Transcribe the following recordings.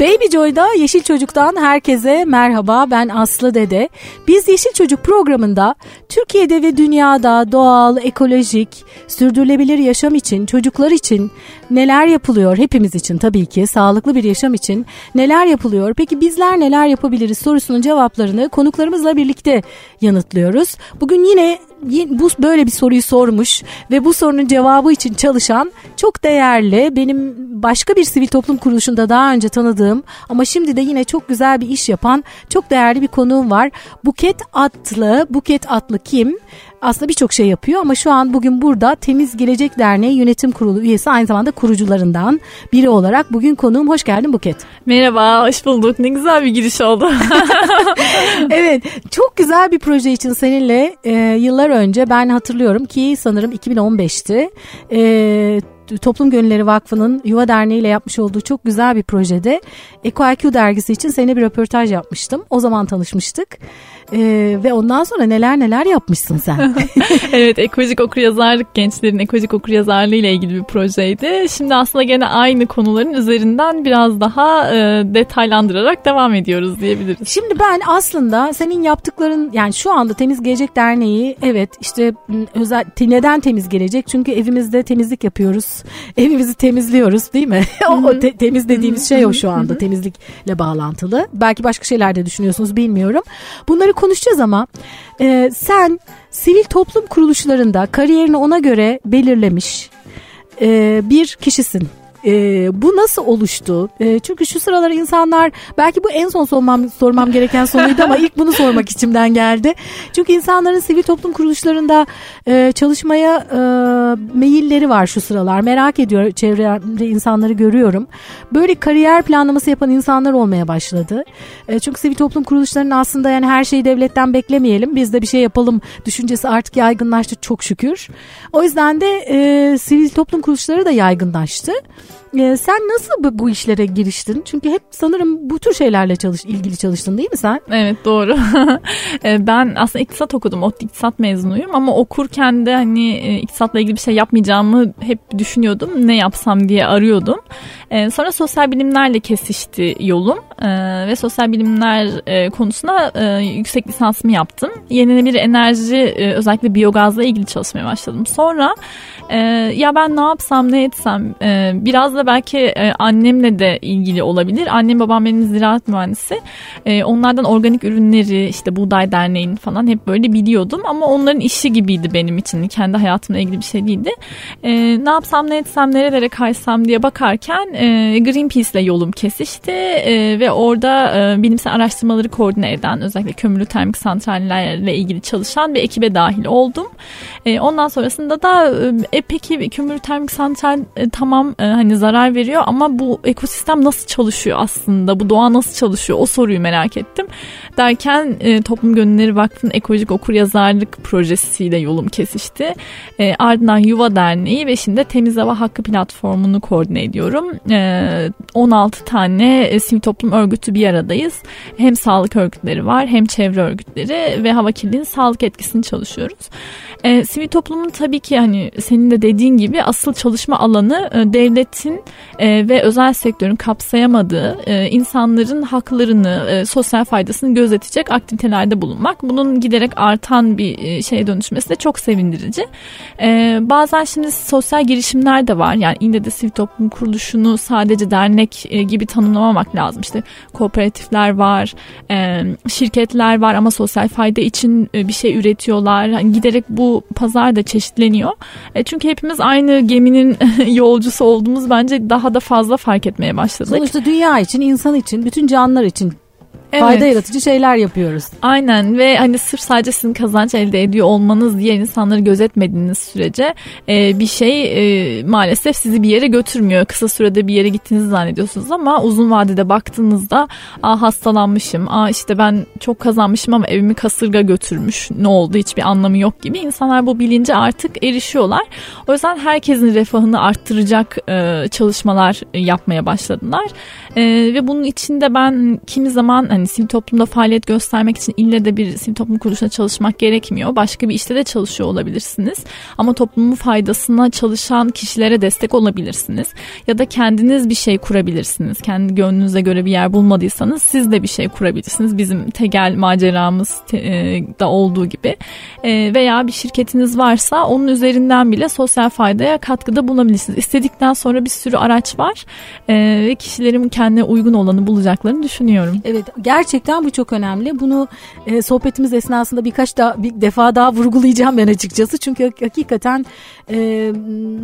Baby Joy'da Yeşil Çocuk'tan herkese merhaba ben Aslı Dede. Biz Yeşil Çocuk programında Türkiye'de ve dünyada doğal, ekolojik, sürdürülebilir yaşam için, çocuklar için neler yapılıyor hepimiz için tabii ki sağlıklı bir yaşam için neler yapılıyor? Peki bizler neler yapabiliriz sorusunun cevaplarını konuklarımızla birlikte yanıtlıyoruz. Bugün yine bu böyle bir soruyu sormuş ve bu sorunun cevabı için çalışan çok değerli benim başka bir sivil toplum kuruluşunda daha önce tanıdığım ama şimdi de yine çok güzel bir iş yapan çok değerli bir konuğum var. Buket Atlı. Buket Atlı kim? Aslında birçok şey yapıyor ama şu an bugün burada Temiz Gelecek Derneği Yönetim Kurulu üyesi aynı zamanda kurucularından biri olarak bugün konuğum. Hoş geldin Buket. Merhaba, hoş bulduk. Ne güzel bir giriş oldu. evet, çok güzel bir proje için seninle e, yıllar önce ben hatırlıyorum ki sanırım 2015'ti. E, Toplum Gönülleri Vakfı'nın Yuva Derneği ile yapmış olduğu çok güzel bir projede EcoIQ dergisi için seninle bir röportaj yapmıştım. O zaman tanışmıştık. Ee, ve ondan sonra neler neler yapmışsın sen. evet ekolojik okuryazarlık gençlerin ekolojik okuryazarlığı ile ilgili bir projeydi. Şimdi aslında gene aynı konuların üzerinden biraz daha e, detaylandırarak devam ediyoruz diyebiliriz. Şimdi ben aslında senin yaptıkların yani şu anda Temiz Gelecek Derneği evet işte özel neden temiz gelecek? Çünkü evimizde temizlik yapıyoruz. Evimizi temizliyoruz değil mi? o te- temiz dediğimiz şey o şu anda temizlikle bağlantılı. Belki başka şeyler de düşünüyorsunuz bilmiyorum. Bunları konuşacağız ama e, sen sivil toplum kuruluşlarında kariyerini ona göre belirlemiş e, bir kişisin. E, bu nasıl oluştu? E, çünkü şu sıralar insanlar belki bu en son sormam, sormam gereken soruydu ama ilk bunu sormak içimden geldi. Çünkü insanların sivil toplum kuruluşlarında e, çalışmaya e, meyilleri var şu sıralar. Merak ediyor çevremde insanları görüyorum. Böyle kariyer planlaması yapan insanlar olmaya başladı. E, çünkü sivil toplum kuruluşlarının aslında yani her şeyi devletten beklemeyelim. Biz de bir şey yapalım düşüncesi artık yaygınlaştı çok şükür. O yüzden de e, sivil toplum kuruluşları da yaygınlaştı. Ee, sen nasıl bu, işlere giriştin? Çünkü hep sanırım bu tür şeylerle çalış, ilgili çalıştın değil mi sen? Evet doğru. Ee, ben aslında iktisat okudum. O iktisat mezunuyum ama okurken de hani e, iktisatla ilgili bir şey yapmayacağımı hep düşünüyordum. Ne yapsam diye arıyordum. Ee, sonra sosyal bilimlerle kesişti yolum ve sosyal bilimler e, konusuna e, yüksek lisansımı yaptım. Yenilenebilir enerji özellikle biyogazla ilgili çalışmaya başladım. Sonra ya ben ne yapsam ne etsem biraz da belki e, annemle de ilgili olabilir. Annem babam benim ziraat mühendisi. E, onlardan organik ürünleri işte Buğday Derneği'nin falan hep böyle biliyordum. Ama onların işi gibiydi benim için. Kendi hayatımla ilgili bir şey değildi. E, ne yapsam ne etsem nerelere kaysam diye bakarken e, Greenpeace ile yolum kesişti. E, ve orada e, bilimsel araştırmaları koordine eden özellikle kömürlü termik santrallerle ilgili çalışan bir ekibe dahil oldum. E, ondan sonrasında da e, peki kömürlü termik santral e, tamam e, hani zarar veriyor ama bu ekosistem nasıl çalışıyor aslında? Bu doğa nasıl çalışıyor? O soruyu merak ettim. Derken e, Toplum Gönülleri Vakfı'nın ekolojik okuryazarlık projesiyle yolum kesişti. E, ardından Yuva Derneği ve şimdi Temiz Hava Hakkı platformunu koordine ediyorum. E, 16 tane e, sivil toplum örgütü bir aradayız. Hem sağlık örgütleri var hem çevre örgütleri ve hava kirliliğinin sağlık etkisini çalışıyoruz. E, sivil toplumun tabii ki hani senin de dediğin gibi asıl çalışma alanı e, devletin e, ve özel sektörün kapsayamadığı e, insanların haklarını, sosyal faydasını gözetecek aktivitelerde bulunmak. Bunun giderek artan bir şeye dönüşmesi de çok sevindirici. Bazen şimdi sosyal girişimler de var. Yani ille de sivil toplum kuruluşunu sadece dernek gibi tanımlamamak lazım. İşte kooperatifler var, şirketler var ama sosyal fayda için bir şey üretiyorlar. Yani giderek bu pazar da çeşitleniyor. E, çünkü hepimiz aynı geminin yolcusu olduğumuz bence daha da fazla fark etmeye başladık. Sonuçta dünya için, insan için, bütün canlılar için Evet. Fayda yaratıcı şeyler yapıyoruz. Aynen ve hani sırf sadece sizin kazanç elde ediyor olmanız diğer insanları gözetmediğiniz sürece e, bir şey e, maalesef sizi bir yere götürmüyor. Kısa sürede bir yere gittiğinizi zannediyorsunuz ama uzun vadede baktığınızda aa hastalanmışım, aa işte ben çok kazanmışım ama evimi kasırga götürmüş ne oldu hiçbir anlamı yok gibi insanlar bu bilince artık erişiyorlar. O yüzden herkesin refahını arttıracak e, çalışmalar yapmaya başladılar. E, ve bunun içinde ben kimi zaman hani sivil toplumda faaliyet göstermek için ille de bir sivil toplum kuruluşuna çalışmak gerekmiyor. Başka bir işte de çalışıyor olabilirsiniz. Ama toplumun faydasına çalışan kişilere destek olabilirsiniz. Ya da kendiniz bir şey kurabilirsiniz. Kendi gönlünüze göre bir yer bulmadıysanız siz de bir şey kurabilirsiniz. Bizim tegel maceramız e, da olduğu gibi. E, veya bir şirketiniz varsa onun üzerinden bile sosyal faydaya katkıda bulunabilirsiniz. İstedikten sonra bir sürü araç var e, ve kişilerin kendine uygun olanı bulacaklarını düşünüyorum. Evet gerçekten bu çok önemli. Bunu e, sohbetimiz esnasında birkaç daha bir defa daha vurgulayacağım ben açıkçası. Çünkü hakikaten e,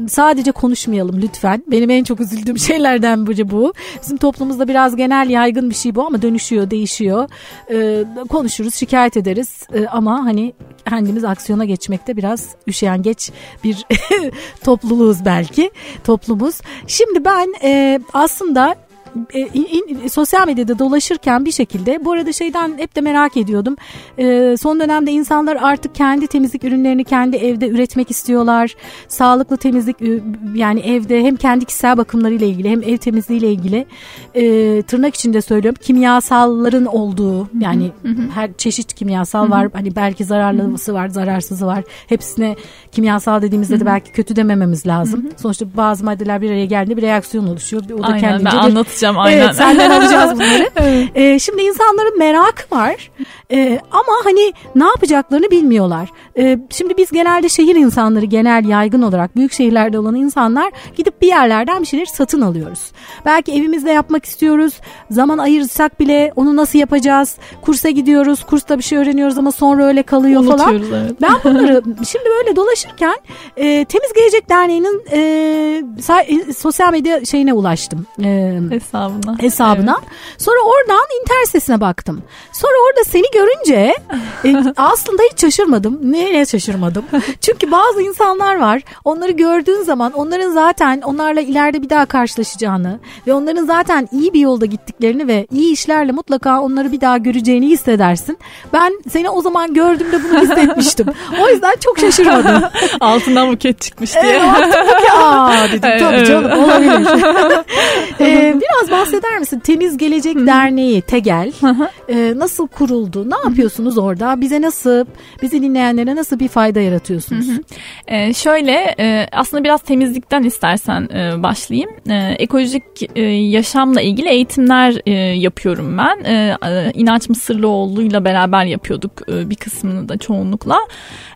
sadece konuşmayalım lütfen. Benim en çok üzüldüğüm şeylerden biri bu. Bizim toplumumuzda biraz genel yaygın bir şey bu ama dönüşüyor, değişiyor. E, konuşuruz, şikayet ederiz e, ama hani kendimiz aksiyona geçmekte biraz üşengeç bir topluluğuz belki toplumuz. Şimdi ben e, aslında e, in, in, sosyal medyada dolaşırken bir şekilde bu arada şeyden hep de merak ediyordum. E, son dönemde insanlar artık kendi temizlik ürünlerini kendi evde üretmek istiyorlar. Sağlıklı temizlik yani evde hem kendi kişisel bakımlarıyla ilgili hem ev temizliğiyle ilgili e, tırnak içinde söylüyorum kimyasalların olduğu yani her çeşit kimyasal var. Hani belki zararlısı var, zararsızı var. Hepsine kimyasal dediğimizde de belki kötü demememiz lazım. Sonuçta bazı maddeler bir araya geldiğinde bir reaksiyon oluşuyor. O da Aynen, kendince ben bir anlatacağım aynen. Evet senden alacağız bunları. evet. ee, şimdi insanların merakı var ee, ama hani ne yapacaklarını bilmiyorlar. Ee, şimdi biz genelde şehir insanları genel yaygın olarak büyük şehirlerde olan insanlar gidip bir yerlerden bir şeyler satın alıyoruz. Belki evimizde yapmak istiyoruz. Zaman ayırsak bile onu nasıl yapacağız? Kursa gidiyoruz. Kursta bir şey öğreniyoruz ama sonra öyle kalıyor Unutuyoruz, falan. Evet. Ben bunları şimdi böyle dolaşırken e, Temiz Gelecek Derneği'nin e, sosyal medya şeyine ulaştım. E, hesabına. Hesabına. Evet. Sonra oradan internet sitesine baktım. Sonra orada seni görünce e, aslında hiç şaşırmadım. Nereye şaşırmadım? Çünkü bazı insanlar var. Onları gördüğün zaman onların zaten onlarla ileride bir daha karşılaşacağını ve onların zaten iyi bir yolda gittiklerini ve iyi işlerle mutlaka onları bir daha göreceğini hissedersin. Ben seni o zaman gördüğümde bunu hissetmiştim. O yüzden çok şaşırmadım. Altından buket çıkmış diye. Evet, buket. Aa dedim tabii canım olabilir. ee, biraz bahseder misin? Temiz Gelecek. Derneği Tegel e, nasıl kuruldu? Ne yapıyorsunuz orada? Bize nasıl, bizi dinleyenlere nasıl bir fayda yaratıyorsunuz? E, şöyle e, aslında biraz temizlikten istersen e, başlayayım. E, ekolojik e, yaşamla ilgili eğitimler e, yapıyorum ben. E, İnanç Mısırlıoğlu'yla beraber yapıyorduk e, bir kısmını da çoğunlukla.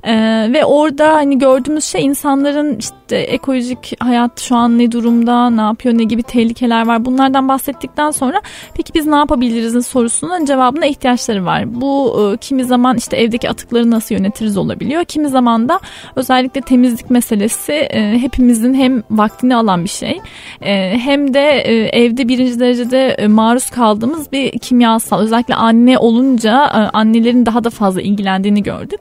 E, ve orada hani gördüğümüz şey insanların işte ekolojik hayat şu an ne durumda, ne yapıyor, ne gibi tehlikeler var. Bunlardan bahsettikten sonra peki biz ne yapabilirizin sorusunun cevabına ihtiyaçları var. Bu e, kimi zaman işte evdeki atıkları nasıl yönetiriz olabiliyor. Kimi zaman da özellikle temizlik meselesi e, hepimizin hem vaktini alan bir şey e, hem de e, evde birinci derecede e, maruz kaldığımız bir kimyasal. Özellikle anne olunca e, annelerin daha da fazla ilgilendiğini gördük.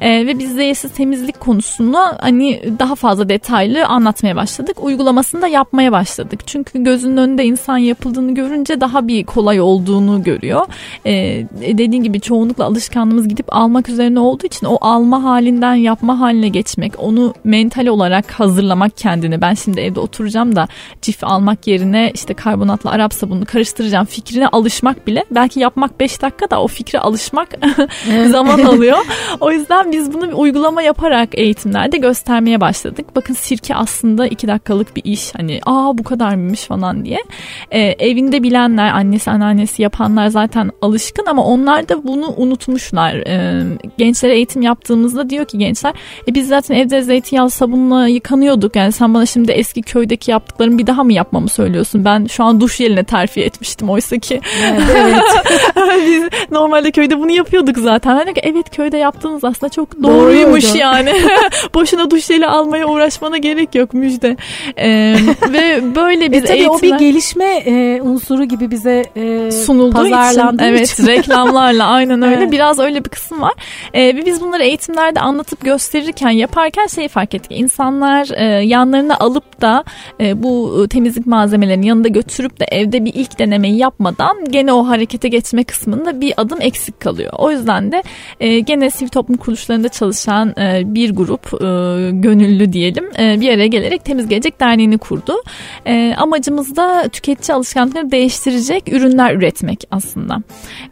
E, ve biz zehirsiz temizlik konusunu hani daha fazla detaylı anlatmaya başladık. Uygulamasını da yapmaya başladık. Çünkü gözünün önünde insan yapıldığını görünce daha bir kolay olduğunu görüyor. Ee, dediğin gibi çoğunlukla alışkanlığımız gidip almak üzerine olduğu için o alma halinden yapma haline geçmek, onu mental olarak hazırlamak kendini. Ben şimdi evde oturacağım da cif almak yerine işte karbonatla Arap sabununu karıştıracağım fikrine alışmak bile belki yapmak 5 dakika da o fikre alışmak zaman alıyor. O yüzden biz bunu bir uygulama yaparak eğitimlerde göstermeye başladık. Bakın sirke aslında 2 dakikalık bir iş. Hani aa bu kadar mıymış falan diye. Ee, evinde bilenler, annesi anneannesi yapanlar zaten alışkın ama onlar da bunu unutmuşlar. Ee, gençlere eğitim yaptığımızda diyor ki gençler e biz zaten evde zeytinyağlı sabunla yıkanıyorduk. Yani sen bana şimdi eski köydeki yaptıklarımı bir daha mı yapmamı söylüyorsun? Ben şu an duş yerine terfi etmiştim oysa ki. Evet. evet. biz normalde köyde bunu yapıyorduk zaten. Ki evet köyde yaptığınız aslında çok doğruymuş Doğruydu. yani. Boşuna duş jeli almaya uğraşmana gerek yok müjde. Ee, ve böyle biz e, tabii eğitimler... o bir gelişme e, unsuru gibi bize e, sunulduğu için evet için. reklamlarla aynen öyle evet. biraz öyle bir kısım var. E, biz bunları eğitimlerde anlatıp gösterirken yaparken şeyi fark ettik. İnsanlar e, yanlarına alıp da e, bu temizlik malzemelerini yanında götürüp de evde bir ilk denemeyi yapmadan gene o harekete geçme kısmında bir adım eksik kalıyor. O yüzden de e, gene sivil toplum kuruluşlarında çalışan e, bir grup e, gönüllü diyelim e, bir araya gelerek Temiz Gelecek Derneği'ni kurdu. E, amacımız da tüket tüketici alışkanlıkları değiştirecek ürünler üretmek aslında.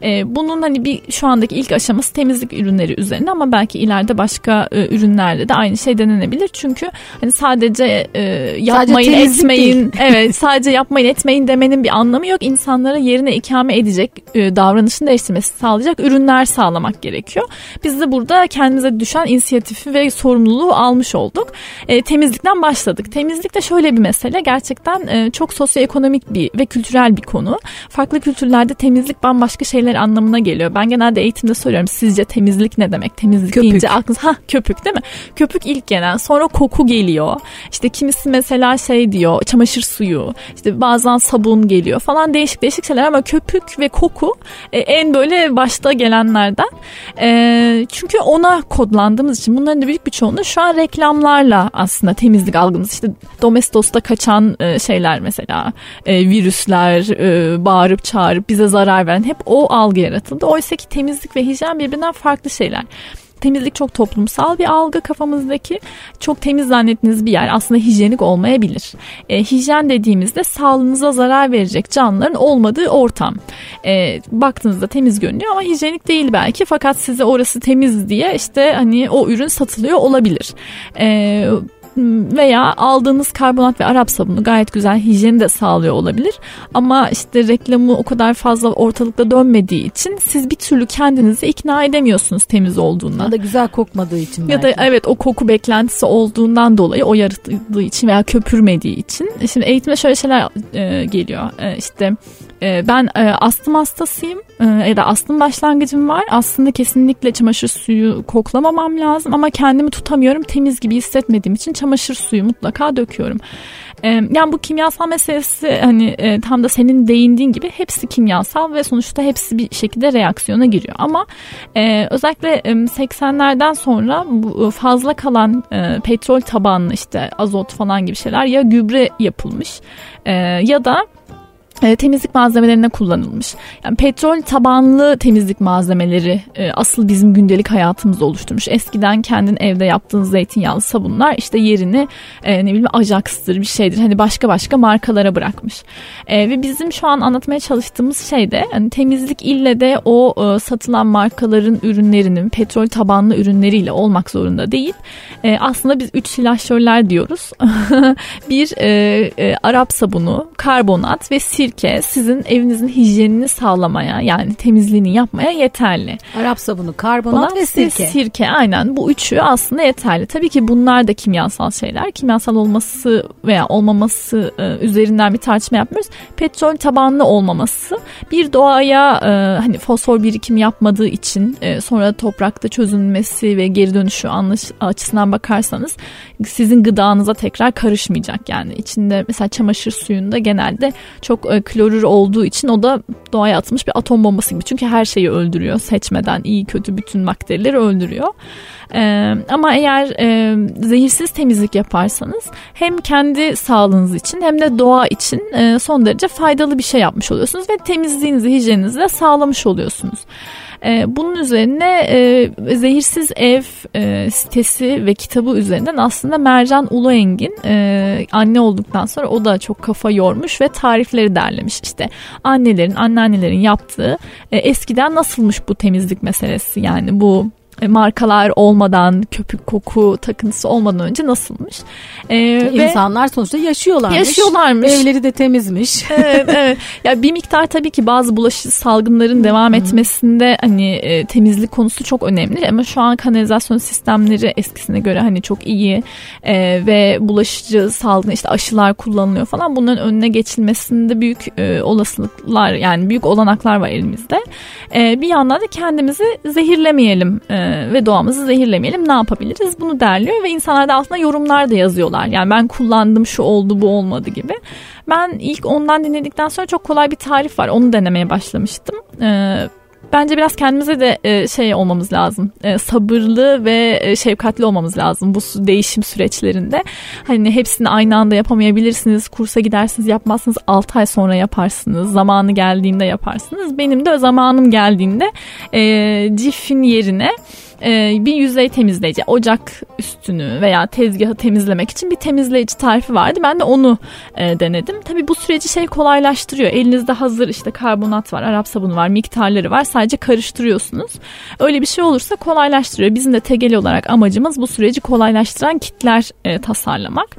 E, bunun hani bir şu andaki ilk aşaması temizlik ürünleri üzerine ama belki ileride başka e, ürünlerde de aynı şey denenebilir. Çünkü hani sadece e, yapmayın sadece etmeyin evet sadece yapmayın etmeyin demenin bir anlamı yok. İnsanlara yerine ikame edecek e, davranışını değiştirmesi sağlayacak ürünler sağlamak gerekiyor. Biz de burada kendimize düşen inisiyatifi ve sorumluluğu almış olduk. E, temizlikten başladık. Temizlik de şöyle bir mesele gerçekten e, çok sosyoekonomik bir ve kültürel bir konu. Farklı kültürlerde temizlik bambaşka şeyler anlamına geliyor. Ben genelde eğitimde soruyorum sizce temizlik ne demek? Temizlik köpük. deyince aklınız ha köpük değil mi? Köpük ilk gelen sonra koku geliyor. İşte kimisi mesela şey diyor çamaşır suyu işte bazen sabun geliyor falan değişik değişik şeyler ama köpük ve koku e, en böyle başta gelenlerden. E, çünkü ona kodlandığımız için bunların da büyük bir çoğunluğu şu an reklamlarla aslında temizlik algımız. İşte Domestos'ta kaçan e, şeyler mesela e, virüsler e, bağırıp çağırıp bize zarar veren hep o algı yaratıldı. Oysa ki temizlik ve hijyen birbirinden farklı şeyler. Temizlik çok toplumsal bir algı kafamızdaki. Çok temiz zannettiğiniz bir yer aslında hijyenik olmayabilir. E, hijyen dediğimizde sağlığınıza zarar verecek canlıların olmadığı ortam. E, baktığınızda temiz görünüyor ama hijyenik değil belki fakat size orası temiz diye işte hani o ürün satılıyor olabilir. E, veya aldığınız karbonat ve Arap sabunu gayet güzel hijyeni de sağlıyor olabilir. Ama işte reklamı o kadar fazla ortalıkta dönmediği için siz bir türlü kendinizi ikna edemiyorsunuz temiz olduğuna. Ya da güzel kokmadığı için belki. Ya da evet o koku beklentisi olduğundan dolayı o yaratıldığı için veya köpürmediği için. Şimdi eğitimde şöyle şeyler e, geliyor. E, işte ben e, astım hastasıyım e, ya da astım başlangıcım var. Aslında kesinlikle çamaşır suyu koklamamam lazım ama kendimi tutamıyorum. Temiz gibi hissetmediğim için çamaşır suyu mutlaka döküyorum. E, yani bu kimyasal meselesi hani e, tam da senin değindiğin gibi hepsi kimyasal ve sonuçta hepsi bir şekilde reaksiyona giriyor. Ama özellikle e, 80'lerden sonra fazla kalan petrol tabanlı işte azot falan gibi şeyler ya gübre yapılmış ya da e, temizlik malzemelerine kullanılmış. Yani petrol tabanlı temizlik malzemeleri e, asıl bizim gündelik hayatımızda oluşturmuş. Eskiden kendin evde yaptığın zeytinyağlı sabunlar işte yerini e, ne bileyim Ajax'tır bir şeydir. Hani başka başka markalara bırakmış. E, ve bizim şu an anlatmaya çalıştığımız şey de hani temizlik ille de o e, satılan markaların ürünlerinin petrol tabanlı ürünleriyle olmak zorunda değil. E, aslında biz üç silahşörler diyoruz. bir e, e, Arap sabunu, karbonat ve sirke sirke sizin evinizin hijyenini sağlamaya yani temizliğini yapmaya yeterli. Arap sabunu, karbonat ve sirke. Sirke aynen bu üçü aslında yeterli. Tabii ki bunlar da kimyasal şeyler. Kimyasal olması veya olmaması e, üzerinden bir tartışma yapmıyoruz. Petrol tabanlı olmaması bir doğaya e, hani fosfor birikimi yapmadığı için e, sonra toprakta çözülmesi ve geri dönüşü anlaş, açısından bakarsanız sizin gıdanıza tekrar karışmayacak yani. içinde mesela çamaşır suyunda genelde çok e, klorür olduğu için o da doğaya atılmış bir atom bombası gibi. Çünkü her şeyi öldürüyor seçmeden iyi kötü bütün bakterileri öldürüyor. Ee, ama eğer e, zehirsiz temizlik yaparsanız hem kendi sağlığınız için hem de doğa için e, son derece faydalı bir şey yapmış oluyorsunuz ve temizliğinizi, hijyeninizi de sağlamış oluyorsunuz. E, bunun üzerine e, Zehirsiz Ev e, sitesi ve kitabı üzerinden aslında Mercan Uluengin e, anne olduktan sonra o da çok kafa yormuş ve tarifleri derlemiş. İşte annelerin, anneannelerin yaptığı e, eskiden nasılmış bu temizlik meselesi yani bu markalar olmadan, köpük koku takıntısı olmadan önce nasılmış? Ee, İnsanlar sonuçta yaşıyorlarmış. Yaşıyorlarmış. Evleri de temizmiş. evet, evet. Ya bir miktar tabii ki bazı bulaşıcı salgınların devam etmesinde hani e, temizlik konusu çok önemli ama şu an kanalizasyon sistemleri eskisine göre hani çok iyi e, ve bulaşıcı salgın işte aşılar kullanılıyor falan bunların önüne geçilmesinde büyük e, olasılıklar yani büyük olanaklar var elimizde. E, bir yandan da kendimizi zehirlemeyelim e, ve doğamızı zehirlemeyelim ne yapabiliriz bunu derliyor ve insanlar da aslında yorumlar da yazıyorlar. Yani ben kullandım şu oldu bu olmadı gibi. Ben ilk ondan dinledikten sonra çok kolay bir tarif var onu denemeye başlamıştım. Ee, bence biraz kendimize de e, şey olmamız lazım. E, sabırlı ve e, şefkatli olmamız lazım bu değişim süreçlerinde. Hani hepsini aynı anda yapamayabilirsiniz. Kursa gidersiniz yapmazsınız 6 ay sonra yaparsınız. Zamanı geldiğinde yaparsınız. Benim de zamanım geldiğinde cifin yerine e, bir yüzey temizleyici, ocak üstünü veya tezgahı temizlemek için bir temizleyici tarifi vardı. Ben de onu e, denedim. Tabii bu süreci şey kolaylaştırıyor. Elinizde hazır işte karbonat var, Arap sabunu var, miktarları var. Sadece karıştırıyorsunuz. Öyle bir şey olursa kolaylaştırıyor. Bizim de tegeli olarak amacımız bu süreci kolaylaştıran kitler e, tasarlamak.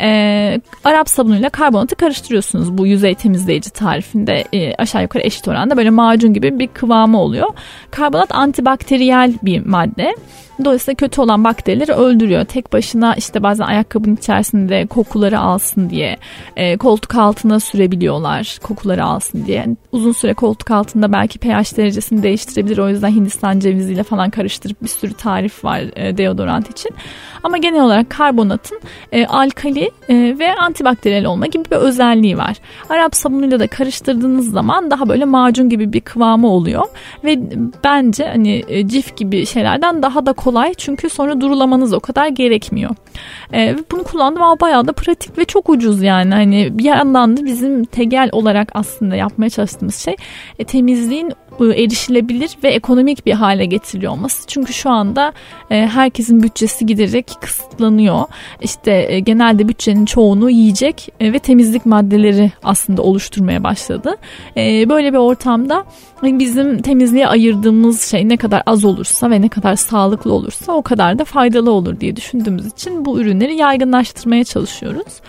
E, Arap sabunuyla karbonatı karıştırıyorsunuz bu yüzey temizleyici tarifinde e, aşağı yukarı eşit oranda böyle macun gibi bir kıvamı oluyor. Karbonat antibakteriyel bir madde. Dolayısıyla kötü olan bakterileri öldürüyor. Tek başına işte bazen ayakkabının içerisinde kokuları alsın diye e, koltuk altına sürebiliyorlar kokuları alsın diye. Uzun süre koltuk altında belki pH derecesini değiştirebilir. O yüzden Hindistan ceviziyle falan karıştırıp bir sürü tarif var e, deodorant için. Ama genel olarak karbonatın e, alkali e, ve antibakteriyel olma gibi bir özelliği var. Arap sabunuyla da karıştırdığınız zaman daha böyle macun gibi bir kıvamı oluyor ve bence hani e, cif gibi şeylerden daha da kolay çünkü sonra durulamanız o kadar gerekmiyor. E, bunu kullandım ama bayağı da pratik ve çok ucuz yani hani bir yandan da bizim tegel olarak aslında yapmaya çalıştığımız şey e, temizliğin erişilebilir ve ekonomik bir hale getiriliyor olması. Çünkü şu anda e, herkesin bütçesi giderek kısıtlanıyor. İşte e, genelde bütçenin çoğunu yiyecek ve temizlik maddeleri aslında oluşturmaya başladı. Böyle bir ortamda bizim temizliğe ayırdığımız şey ne kadar az olursa ve ne kadar sağlıklı olursa o kadar da faydalı olur diye düşündüğümüz için bu ürünleri yaygınlaştırmaya çalışıyoruz.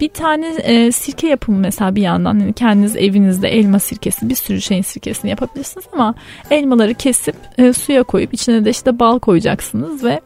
Bir tane sirke yapımı mesela bir yandan yani kendiniz evinizde elma sirkesi bir sürü şeyin sirkesini yapabilirsiniz ama elmaları kesip suya koyup içine de işte bal koyacaksınız ve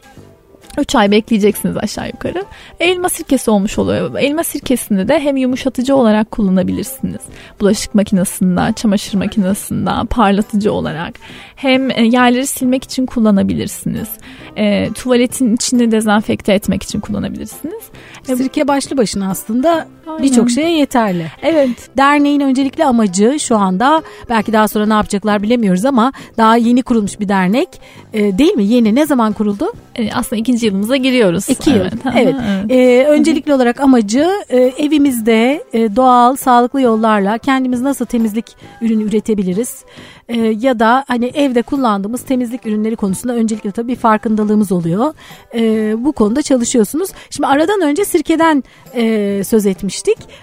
3 ay bekleyeceksiniz aşağı yukarı. Elma sirkesi olmuş oluyor. Elma sirkesini de hem yumuşatıcı olarak kullanabilirsiniz. Bulaşık makinesinde, çamaşır makinesinde parlatıcı olarak. Hem e, yerleri silmek için kullanabilirsiniz. E, tuvaletin içini dezenfekte etmek için kullanabilirsiniz. Sirke başlı başına aslında birçok şeye yeterli. Evet. Derneğin öncelikli amacı şu anda belki daha sonra ne yapacaklar bilemiyoruz ama daha yeni kurulmuş bir dernek e, değil mi? Yeni ne zaman kuruldu? E, aslında ikinci yılımıza giriyoruz. İki yıl. Evet. evet. evet. E, öncelikli olarak amacı e, evimizde e, doğal, sağlıklı yollarla kendimiz nasıl temizlik ürünü üretebiliriz? e, ya da hani evde kullandığımız temizlik ürünleri konusunda öncelikle tabii bir farkındalığımız oluyor. E, bu konuda çalışıyorsunuz. Şimdi aradan önce sirkeden e, söz etmiştik.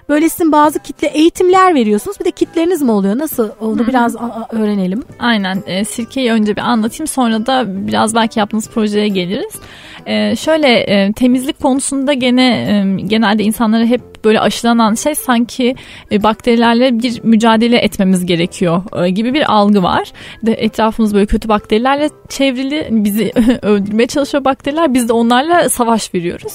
Böyle sizin bazı kitle eğitimler veriyorsunuz. Bir de kitleriniz mi oluyor? Nasıl? Onu biraz öğrenelim. Aynen. E, sirkeyi önce bir anlatayım. Sonra da biraz belki yaptığınız projeye geliriz. E, şöyle e, temizlik konusunda gene e, genelde insanlara hep böyle aşılanan şey sanki e, bakterilerle bir mücadele etmemiz gerekiyor e, gibi bir algı var. De etrafımız böyle kötü bakterilerle çevrili bizi öldürmeye çalışıyor bakteriler biz de onlarla savaş veriyoruz.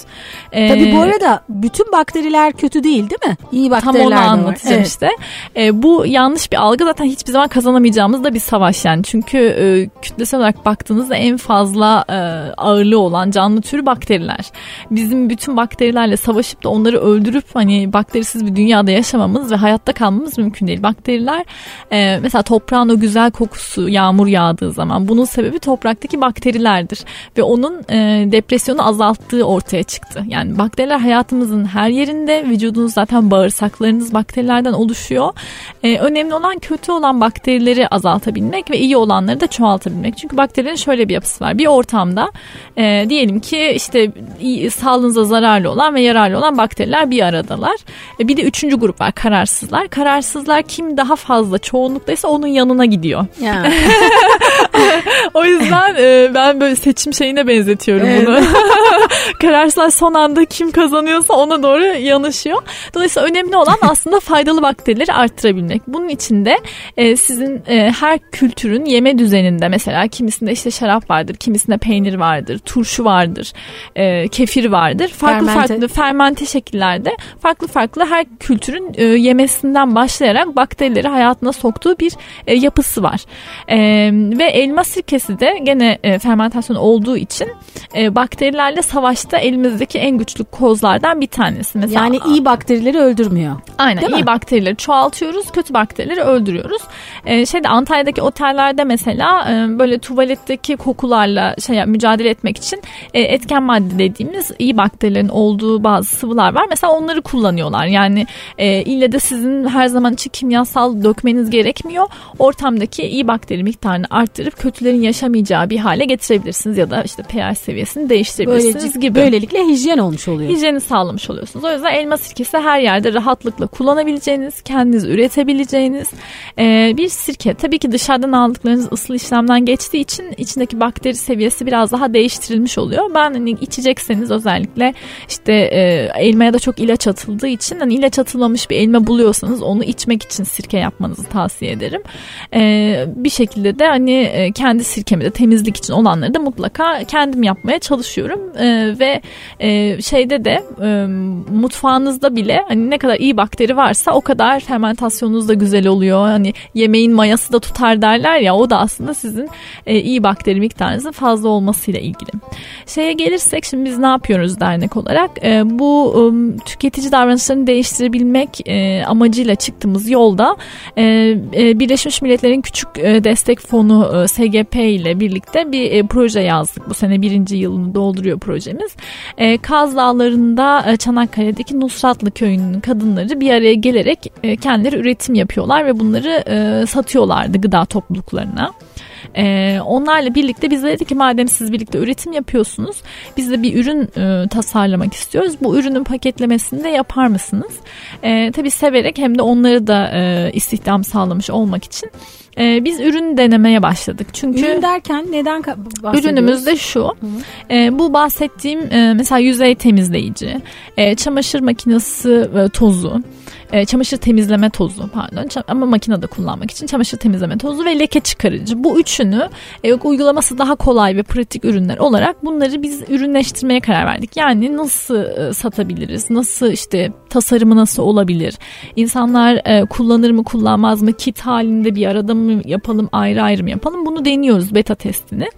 Ee, Tabii bu arada bütün bakteriler kötü değil değil mi? İyi bakteriler Tam onu anlatacağım evet. işte. E, bu yanlış bir algı zaten hiçbir zaman kazanamayacağımız da bir savaş yani. Çünkü e, kütlesel olarak baktığınızda en fazla e, ağırlığı olan canlı türü bakteriler. Bizim bütün bakterilerle savaşıp da onları öldürüp hani bakterisiz bir dünyada yaşamamız ve hayatta kalmamız mümkün değil. Bakteriler e, mesela toprağın o güzel kokusu yağmur yağdığı zaman bunun sebebi topraktaki bakterilerdir ve onun e, depresyonu azalttığı ortaya çıktı. Yani bakteriler hayatımızın her yerinde vücudunuz zaten bağırsaklarınız bakterilerden oluşuyor. E, önemli olan kötü olan bakterileri azaltabilmek ve iyi olanları da çoğaltabilmek. Çünkü bakterilerin şöyle bir yapısı var. Bir ortamda e, diyelim ki işte sağlığınıza zararlı olan ve yararlı olan bakteriler bir arada aradalar. E, bir de üçüncü grup var kararsızlar. Kararsızlar kim daha fazla çoğunluktaysa onun yanına gidiyor. Ya. o yüzden e, ben böyle seçim şeyine benzetiyorum evet. bunu. Kararsızlar son anda kim kazanıyorsa ona doğru yanaşıyor. Dolayısıyla önemli olan aslında faydalı bakterileri arttırabilmek. Bunun için de e, sizin e, her kültürün yeme düzeninde mesela kimisinde işte şarap vardır, kimisinde peynir vardır, turşu vardır, e, kefir vardır. Farklı fermente. farklı fermente şekillerde farklı farklı her kültürün e, yemesinden başlayarak bakterileri hayatına soktuğu bir e, yapısı var. E, ve elma sirkesi de gene e, fermentasyon olduğu için e, bakterilerle savaş başta elimizdeki en güçlü kozlardan bir tanesi. Mesela, yani iyi bakterileri öldürmüyor. Aynen Değil iyi mi? bakterileri çoğaltıyoruz, kötü bakterileri öldürüyoruz. Ee, şeyde Antalya'daki otellerde mesela e, böyle tuvaletteki kokularla şey mücadele etmek için e, etken madde dediğimiz iyi bakterilerin olduğu bazı sıvılar var. Mesela onları kullanıyorlar. Yani e, ille de sizin her zaman için kimyasal dökmeniz gerekmiyor. Ortamdaki iyi bakteri miktarını arttırıp kötülerin yaşamayacağı bir hale getirebilirsiniz ya da işte pH seviyesini değiştirebilirsiniz Böylece, gibi. Böylelikle hijyen olmuş oluyor. Hijyeni sağlamış oluyorsunuz. O yüzden elma sirkesi her yerde rahatlıkla kullanabileceğiniz, kendiniz üretebileceğiniz e, bir sirke. Tabii ki dışarıdan aldıklarınız ısıl işlemden geçtiği için içindeki bakteri seviyesi biraz daha değiştirilmiş oluyor. Ben hani içecekseniz özellikle işte e, elmaya da çok ilaç atıldığı için hani ilaç atılmamış bir elma buluyorsanız onu içmek için sirke yapmanızı tavsiye ederim. E, bir şekilde de hani e, kendi sirkemi de temizlik için olanları da mutlaka kendim yapmaya çalışıyorum e, ve e, şeyde de e, mutfağınızda bile hani ne kadar iyi bakteri varsa o kadar fermentasyonunuz da güzel oluyor. Hani yemeğin mayası da tutar derler ya o da aslında sizin e, iyi bakteri miktarınızın fazla olmasıyla ilgili. Şeye gelirsek şimdi biz ne yapıyoruz dernek olarak? E, bu e, tüketici davranışlarını değiştirebilmek e, amacıyla çıktığımız yolda e, e, Birleşmiş Milletler'in küçük e, destek fonu e, SGP ile birlikte bir e, proje yazdık. Bu sene birinci yılını dolduruyor projemiz. E, Kaz Dağları'nda e, Çanakkale'deki Nusratlı Köyü'nün kadınları bir araya gelerek e, kendileri üretim yapıyorlar ve bunları e, satıyorlardı gıda topluluklarına. E, onlarla birlikte biz dedik ki madem siz birlikte üretim yapıyorsunuz biz de bir ürün e, tasarlamak istiyoruz. Bu ürünün paketlemesini de yapar mısınız? E, tabii severek hem de onları da e, istihdam sağlamış olmak için e, biz ürün denemeye başladık. Çünkü ürün derken neden? Ürünümüz de şu. E, bu bahsettiğim e, mesela yüzey temizleyici, e, çamaşır makinesi e, tozu, e, çamaşır temizleme tozu pardon ama makinede kullanmak için çamaşır temizleme tozu ve leke çıkarıcı. Bu üçünü e, uygulaması daha kolay ve pratik ürünler olarak bunları biz ürünleştirmeye karar verdik. Yani nasıl e, satabiliriz? Nasıl işte tasarımı nasıl olabilir? İnsanlar e, kullanır mı kullanmaz mı? Kit halinde bir arada mı yapalım ayrı ayrı mı yapalım? Bunu deniyoruz beta testini.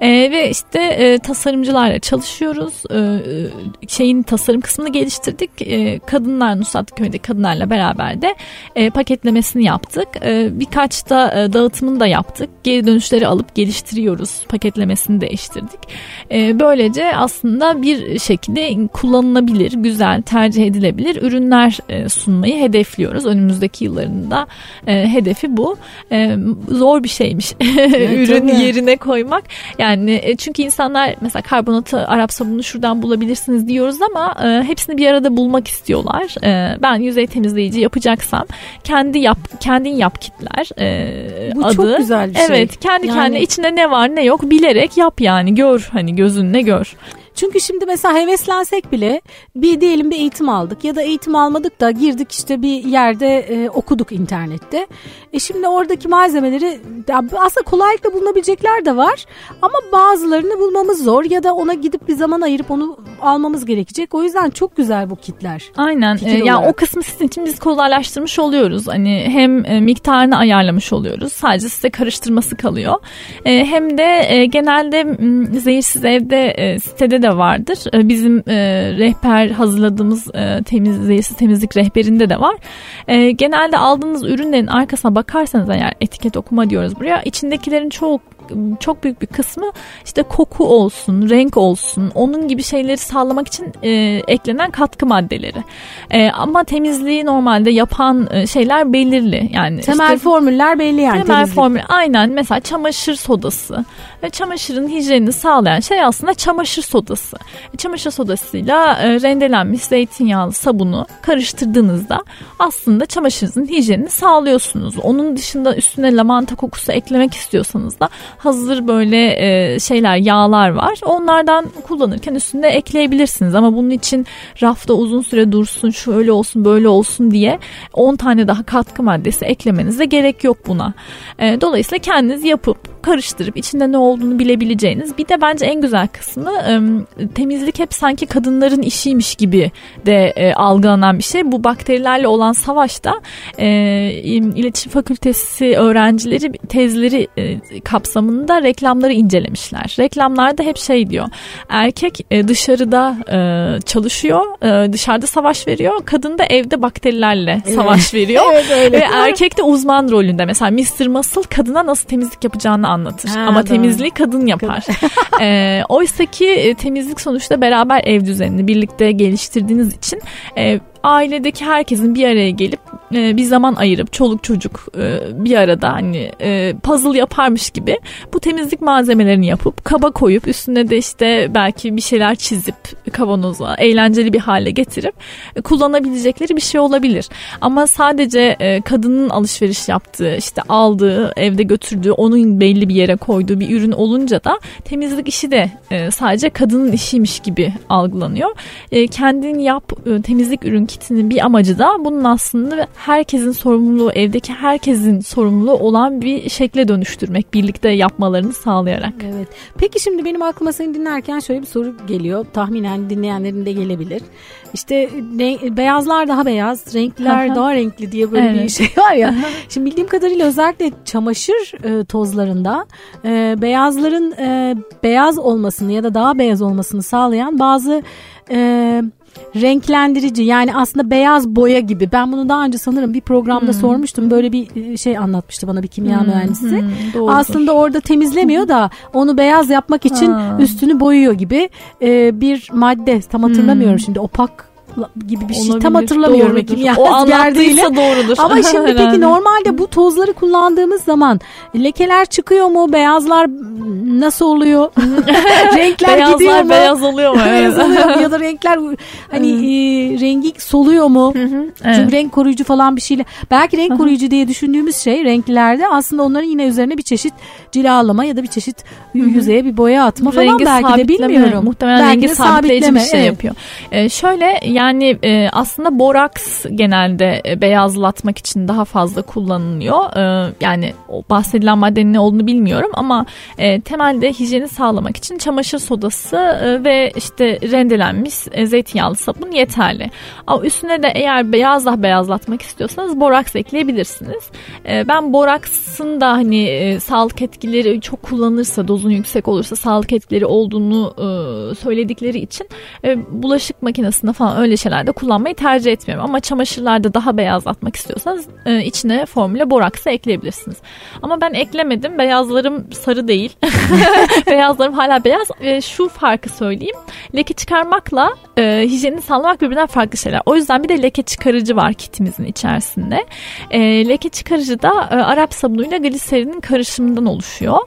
E, ve işte e, tasarımcılarla çalışıyoruz. E, e şeyin tasarım kısmını geliştirdik. E, kadınlar Nusrat Köy'de kadınlarla beraber de e, paketlemesini yaptık. E, birkaç da e, dağıtımını da yaptık. Geri dönüşleri alıp geliştiriyoruz. Paketlemesini değiştirdik. E, böylece aslında bir şekilde kullanılabilir, güzel, tercih edilebilir ürünler e, sunmayı hedefliyoruz. Önümüzdeki yıllarında e, hedefi bu. E, zor bir şeymiş evet, ürün tabii. yerine koymak. Yani e, çünkü insanlar mesela karbonatı Arap sabunu şuradan bulabilirsiniz diyoruz ama e, hepsini bir arada bulmak istiyorlar. E, ben yüzey temiz temizleyici yapacaksam kendi yap kendin yap kitler e, Bu adı. çok güzel bir şey. Evet kendi yani... kendine içinde ne var ne yok bilerek yap yani gör hani gözünle gör. Çünkü şimdi mesela heveslensek bile bir diyelim bir eğitim aldık ya da eğitim almadık da girdik işte bir yerde e, okuduk internette. E şimdi oradaki malzemeleri aslında kolaylıkla bulunabilecekler de var ama bazılarını bulmamız zor ya da ona gidip bir zaman ayırıp onu almamız gerekecek. O yüzden çok güzel bu kitler. Aynen. E, ya yani o kısmı sizin için biz kolaylaştırmış oluyoruz. Hani hem e, miktarını ayarlamış oluyoruz. Sadece size karıştırması kalıyor. E, hem de e, genelde zehirsiz evde e, sitede de vardır. E, bizim e, rehber hazırladığımız e, temiz, temizlik rehberinde de var. E, genelde aldığınız ürünlerin arkasına bakarsanız eğer etiket okuma diyoruz buraya. içindekilerin çok çok büyük bir kısmı işte koku olsun, renk olsun, onun gibi şeyleri sağlamak için e, eklenen katkı maddeleri. E, ama temizliği normalde yapan e, şeyler belirli. Yani temel işte, formüller belli yani. Temel temizlik. formül aynen mesela çamaşır sodası. Ve çamaşırın hijyenini sağlayan şey aslında çamaşır sodası. E, çamaşır sodasıyla e, rendelenmiş zeytinyağlı sabunu karıştırdığınızda aslında çamaşırınızın hijyenini sağlıyorsunuz. Onun dışında üstüne lavanta kokusu eklemek istiyorsanız da hazır böyle e, şeyler yağlar var. Onlardan kullanırken üstünde ekleyebilirsiniz ama bunun için rafta uzun süre dursun şöyle olsun böyle olsun diye 10 tane daha katkı maddesi eklemenize gerek yok buna. E, dolayısıyla kendiniz yapıp karıştırıp içinde ne olduğunu bilebileceğiniz bir de bence en güzel kısmı temizlik hep sanki kadınların işiymiş gibi de e, algılanan bir şey. Bu bakterilerle olan savaşta e, iletişim fakültesi öğrencileri tezleri e, kapsamında reklamları incelemişler. Reklamlarda hep şey diyor. Erkek e, dışarıda e, çalışıyor, e, dışarıda savaş veriyor. Kadın da evde bakterilerle savaş veriyor. evet, öyle. Ve erkek de uzman rolünde. Mesela Mr. Muscle kadına nasıl temizlik yapacağını anlatır. Ha, Ama doğru. temizliği kadın yapar. e, Oysa ki temizlik sonuçta beraber ev düzenini birlikte geliştirdiğiniz için e, ailedeki herkesin bir araya gelip e, bir zaman ayırıp çoluk çocuk e, bir arada hani e, puzzle yaparmış gibi bu temizlik malzemelerini yapıp kaba koyup üstüne de işte belki bir şeyler çizip kavanoza eğlenceli bir hale getirip kullanabilecekleri bir şey olabilir. Ama sadece kadının alışveriş yaptığı işte aldığı evde götürdüğü onun belli bir yere koyduğu bir ürün olunca da temizlik işi de sadece kadının işiymiş gibi algılanıyor. Kendin yap temizlik ürün kitinin bir amacı da bunun aslında herkesin sorumluluğu, evdeki herkesin sorumluluğu olan bir şekle dönüştürmek, birlikte yapmalarını sağlayarak. Evet. Peki şimdi benim aklıma seni dinlerken şöyle bir soru geliyor. Tahminen dinleyenlerin de gelebilir. İşte renk, beyazlar daha beyaz, renkler daha renkli diye böyle evet. bir şey var ya. Şimdi bildiğim kadarıyla özellikle çamaşır e, tozlarında e, beyazların e, beyaz olmasını ya da daha beyaz olmasını sağlayan bazı e, renklendirici yani aslında beyaz boya gibi. Ben bunu daha önce sanırım bir programda hmm. sormuştum. Böyle bir e, şey anlatmıştı bana bir kimya hmm. mühendisi. Hmm. Aslında orada temizlemiyor da onu beyaz yapmak için ha. üstünü boyuyor gibi e, bir madde. Tam hatırlamıyorum hmm. şimdi opak gibi bir şey. Olabilir, Tam hatırlamıyorum doğrudur. ya. O anlattıysa doğrudur. Ama şimdi peki normalde bu tozları kullandığımız zaman lekeler çıkıyor mu? Beyazlar nasıl oluyor? renkler Beyazlar gidiyor mu? beyaz oluyor mu? beyaz oluyor mu? Ya da renkler hani e, rengi soluyor mu? evet. Çünkü renk koruyucu falan bir şeyle. Belki renk koruyucu diye düşündüğümüz şey renklerde aslında onların yine üzerine bir çeşit cilalama ya da bir çeşit yüzeye bir boya atma falan rengi belki de bilmiyorum. Muhtemelen belki rengi sabitleyici bir şey evet. yapıyor. Ee, şöyle yani yani e, aslında boraks genelde e, beyazlatmak için daha fazla kullanılıyor. E, yani o bahsedilen maddenin ne olduğunu bilmiyorum ama e, temelde hijyeni sağlamak için çamaşır sodası e, ve işte rendelenmiş e, zeytinyağlı sabun yeterli. Ama üstüne de eğer beyaz daha beyazlatmak istiyorsanız boraks ekleyebilirsiniz. E, ben boraksın da hani e, sağlık etkileri çok kullanırsa dozun yüksek olursa sağlık etkileri olduğunu e, söyledikleri için e, bulaşık makinesinde falan öyle şeylerde kullanmayı tercih etmiyorum. Ama çamaşırlarda daha beyazlatmak istiyorsanız e, içine formüle boraksı ekleyebilirsiniz. Ama ben eklemedim. Beyazlarım sarı değil. Beyazlarım hala beyaz. E, şu farkı söyleyeyim. Leke çıkarmakla e, hijyenini sağlamak birbirinden farklı şeyler. O yüzden bir de leke çıkarıcı var kitimizin içerisinde. E, leke çıkarıcı da e, Arap sabunuyla gliserinin karışımından oluşuyor.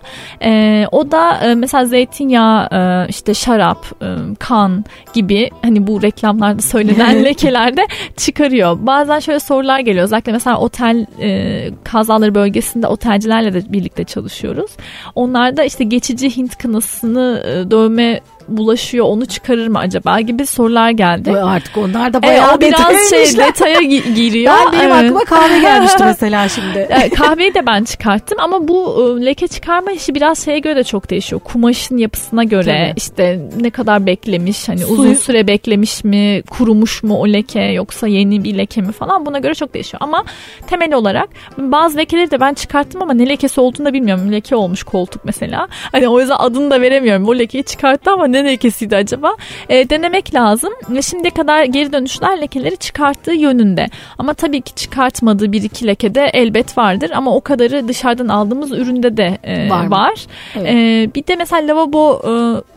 E, o da e, mesela zeytinyağı, e, işte şarap, e, kan gibi hani bu reklamlarda söylenen lekelerde çıkarıyor. Bazen şöyle sorular geliyor. Özellikle mesela otel e, kazaları bölgesinde otelcilerle de birlikte çalışıyoruz. Onlarda işte geçici Hint kınasını e, dövme bulaşıyor onu çıkarır mı acaba gibi sorular geldi. Artık onlar da bayağı e, biraz şey detaya giriyor. Ben benim evet. aklıma kahve gelmişti mesela şimdi. E, kahveyi de ben çıkarttım ama bu e, leke çıkarma işi biraz şeye göre de çok değişiyor. Kumaşın yapısına göre Tabii. işte ne kadar beklemiş hani Suyu. uzun süre beklemiş mi kurumuş mu o leke yoksa yeni bir leke mi falan buna göre çok değişiyor. Ama temel olarak bazı lekeleri de ben çıkarttım ama ne lekesi olduğunu da bilmiyorum. Leke olmuş koltuk mesela. Hani o yüzden adını da veremiyorum. O lekeyi çıkarttı ama ne ne lekesiydi acaba? E, denemek lazım. Şimdiye kadar geri dönüşler lekeleri çıkarttığı yönünde. Ama tabii ki çıkartmadığı bir iki leke de elbet vardır. Ama o kadarı dışarıdan aldığımız üründe de e, var. var. Evet. E, bir de mesela lavabo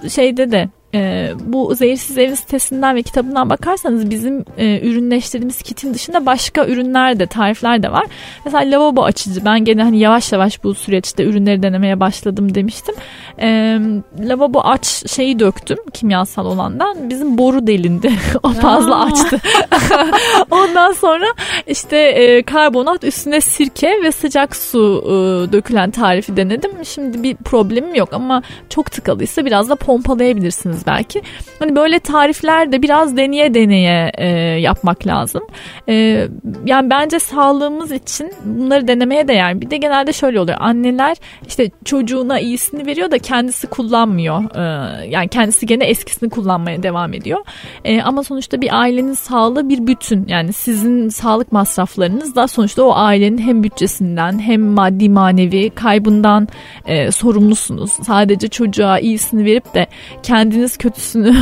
e, şeyde de e, bu Zehirsiz Evin sitesinden ve kitabından bakarsanız bizim e, ürünleştirdiğimiz kitin dışında başka ürünler de tarifler de var. Mesela lavabo açıcı ben gene hani yavaş yavaş bu süreçte ürünleri denemeye başladım demiştim. E, lavabo aç şeyi döktüm kimyasal olandan bizim boru delindi o fazla açtı. Ondan sonra işte e, karbonat üstüne sirke ve sıcak su e, dökülen tarifi denedim. Şimdi bir problemim yok ama çok tıkalıysa biraz da pompalayabilirsiniz yapabilirsiniz belki. Hani böyle tarifler de biraz deneye deneye e, yapmak lazım. E, yani bence sağlığımız için bunları denemeye değer. Bir de genelde şöyle oluyor. Anneler işte çocuğuna iyisini veriyor da kendisi kullanmıyor. E, yani kendisi gene eskisini kullanmaya devam ediyor. E, ama sonuçta bir ailenin sağlığı bir bütün. Yani sizin sağlık masraflarınız da sonuçta o ailenin hem bütçesinden hem maddi manevi kaybından e, sorumlusunuz. Sadece çocuğa iyisini verip de kendiniz kötüsünü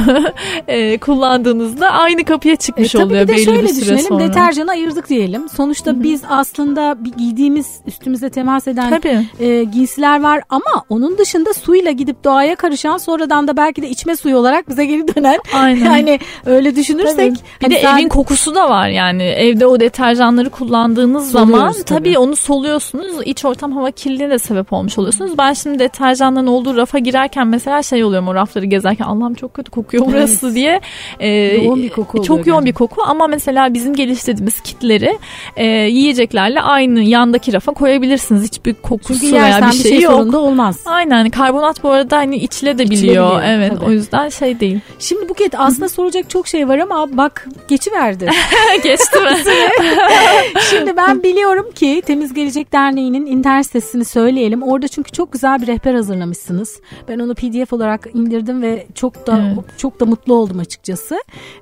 e, kullandığınızda aynı kapıya çıkmış e, oluyor bir de belli şöyle bir süre düşünelim, sonra. Deterjanı ayırdık diyelim. Sonuçta Hı-hı. biz aslında bir giydiğimiz üstümüze temas eden Tabii. E, giysiler var ama onun dışında suyla gidip doğaya karışan sonradan da belki de içme suyu olarak bize geri dönen. Aynen. yani öyle düşünürsek. Tabii. Bir hani de sadece... evin kokusu da var yani evde o deterjanları kullandığınız Soluyoruz zaman tabii. tabii onu soluyorsunuz. İç ortam hava kirliliğine de sebep olmuş oluyorsunuz. Ben şimdi deterjanların olduğu rafa girerken mesela şey oluyorum o rafları gezerken Allah'ım çok kötü kokuyor burası Evet. diye. E, Yoğun bir koku Çok yoğun bir gerçekten. koku ama mesela bizim geliştirdiğimiz kitleri e, yiyeceklerle aynı yandaki rafa koyabilirsiniz. Hiçbir kokusu Çünkü veya bir şey, şey yok. sorunda olmaz. Aynen karbonat bu arada hani içile de biliyor. İçilebiliyor, evet tabii. o yüzden şey değil. Şimdi Buket aslında soracak çok şey var ama bak geçiverdi. Geçti mi? Şimdi ben biliyorum ki Temiz Gelecek Derneği'nin internet sitesini söyleyelim. Orada çünkü çok güzel bir rehber hazırlamışsınız. Ben onu PDF olarak indirdim ve çok da Evet. çok da mutlu oldum açıkçası.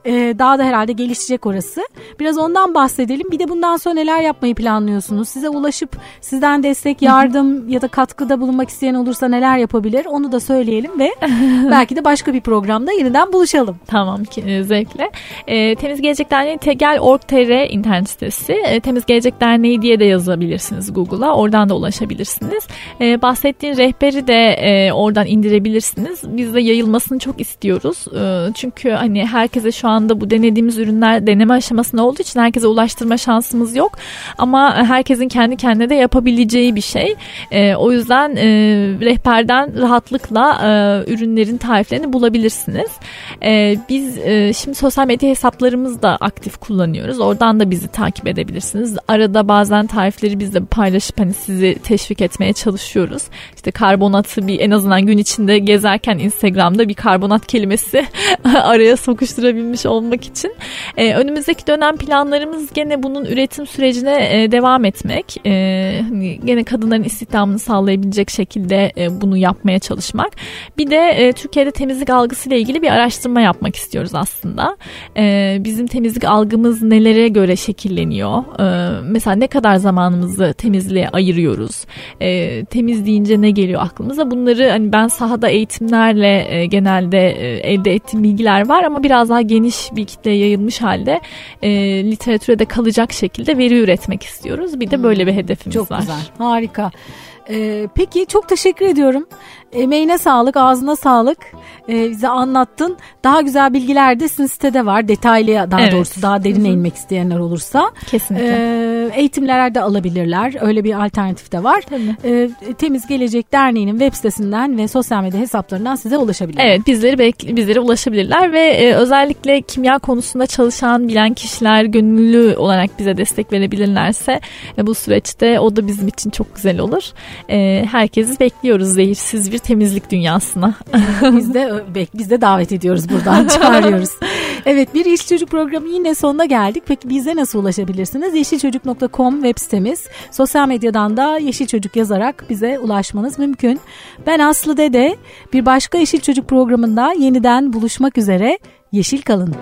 Ee, daha da herhalde gelişecek orası. Biraz ondan bahsedelim. Bir de bundan sonra neler yapmayı planlıyorsunuz? Size ulaşıp sizden destek, yardım ya da katkıda bulunmak isteyen olursa neler yapabilir? Onu da söyleyelim ve belki de başka bir programda yeniden buluşalım. Tamam ki e, zevkle. E, Temiz Gelecek Derneği tegel.org.tr internet sitesi. E, Temiz Gelecek Derneği diye de yazabilirsiniz Google'a. Oradan da ulaşabilirsiniz. E, bahsettiğin rehberi de e, oradan indirebilirsiniz. Biz de yayılmasını çok istiyoruz. E, çünkü hani herkese şu anda bu denediğimiz ürünler deneme aşamasında olduğu için herkese ulaştırma şansımız yok. Ama herkesin kendi kendine de yapabileceği bir şey. E, o yüzden e, rehberden rahatlıkla e, ürünlerin tariflerini bulabilirsiniz. E, biz e, şimdi sosyal medya hesaplarımızı da aktif kullanıyoruz. Oradan da bizi takip edebilirsiniz. Arada bazen tarifleri biz de paylaşıp hani sizi teşvik etmeye çalışıyoruz. İşte karbonatı bir en azından gün içinde gezerken Instagram'da bir karbonat kelimesi araya sokuşturabilmiş olmak için. E, önümüzdeki dönem planlarımız gene bunun üretim sürecine e, devam etmek. E, hani gene kadınların istihdamını sağlayabilecek şekilde e, bunu yapmaya çalışmak. Bir de e, Türkiye'de temizlik algısıyla ilgili bir araştırma yapmak istiyoruz aslında. E, bizim temizlik algımız nelere göre şekilleniyor? E, mesela ne kadar zamanımızı temizliğe ayırıyoruz? E, temiz deyince ne geliyor aklımıza? Bunları hani ben sahada eğitimlerle e, genelde e, elde ettiğim bilgiler var ama biraz daha geniş bir kitleye yayılmış halde e, literatüre de kalacak şekilde veri üretmek istiyoruz. Bir de böyle bir hedefimiz Çok var. güzel. Harika. Ee, peki çok teşekkür ediyorum. Emeğine sağlık, ağzına sağlık. Ee, bize anlattın. Daha güzel bilgiler de sizin sitede var. Detaylı daha Evet. doğrusu daha derine inmek isteyenler olursa. Kesinlikle. Ee, eğitimler de alabilirler. Öyle bir alternatif de var. Tabii. Ee, Temiz Gelecek Derneği'nin web sitesinden ve sosyal medya hesaplarından size ulaşabilirler. Evet bizleri bek- bizlere ulaşabilirler ve e, özellikle kimya konusunda çalışan bilen kişiler gönüllü olarak bize destek verebilirlerse e, bu süreçte o da bizim için çok güzel olur. E, herkesi bekliyoruz zehirsiz bir temizlik dünyasına. biz de bek- biz de davet ediyoruz buradan çağırıyoruz. Evet bir Yeşil Çocuk programı yine sonuna geldik. Peki bize nasıl ulaşabilirsiniz? Yeşilçocuk.com web sitemiz. Sosyal medyadan da Yeşil Çocuk yazarak bize ulaşmanız mümkün. Ben Aslı Dede. Bir başka Yeşil Çocuk programında yeniden buluşmak üzere. Yeşil kalın.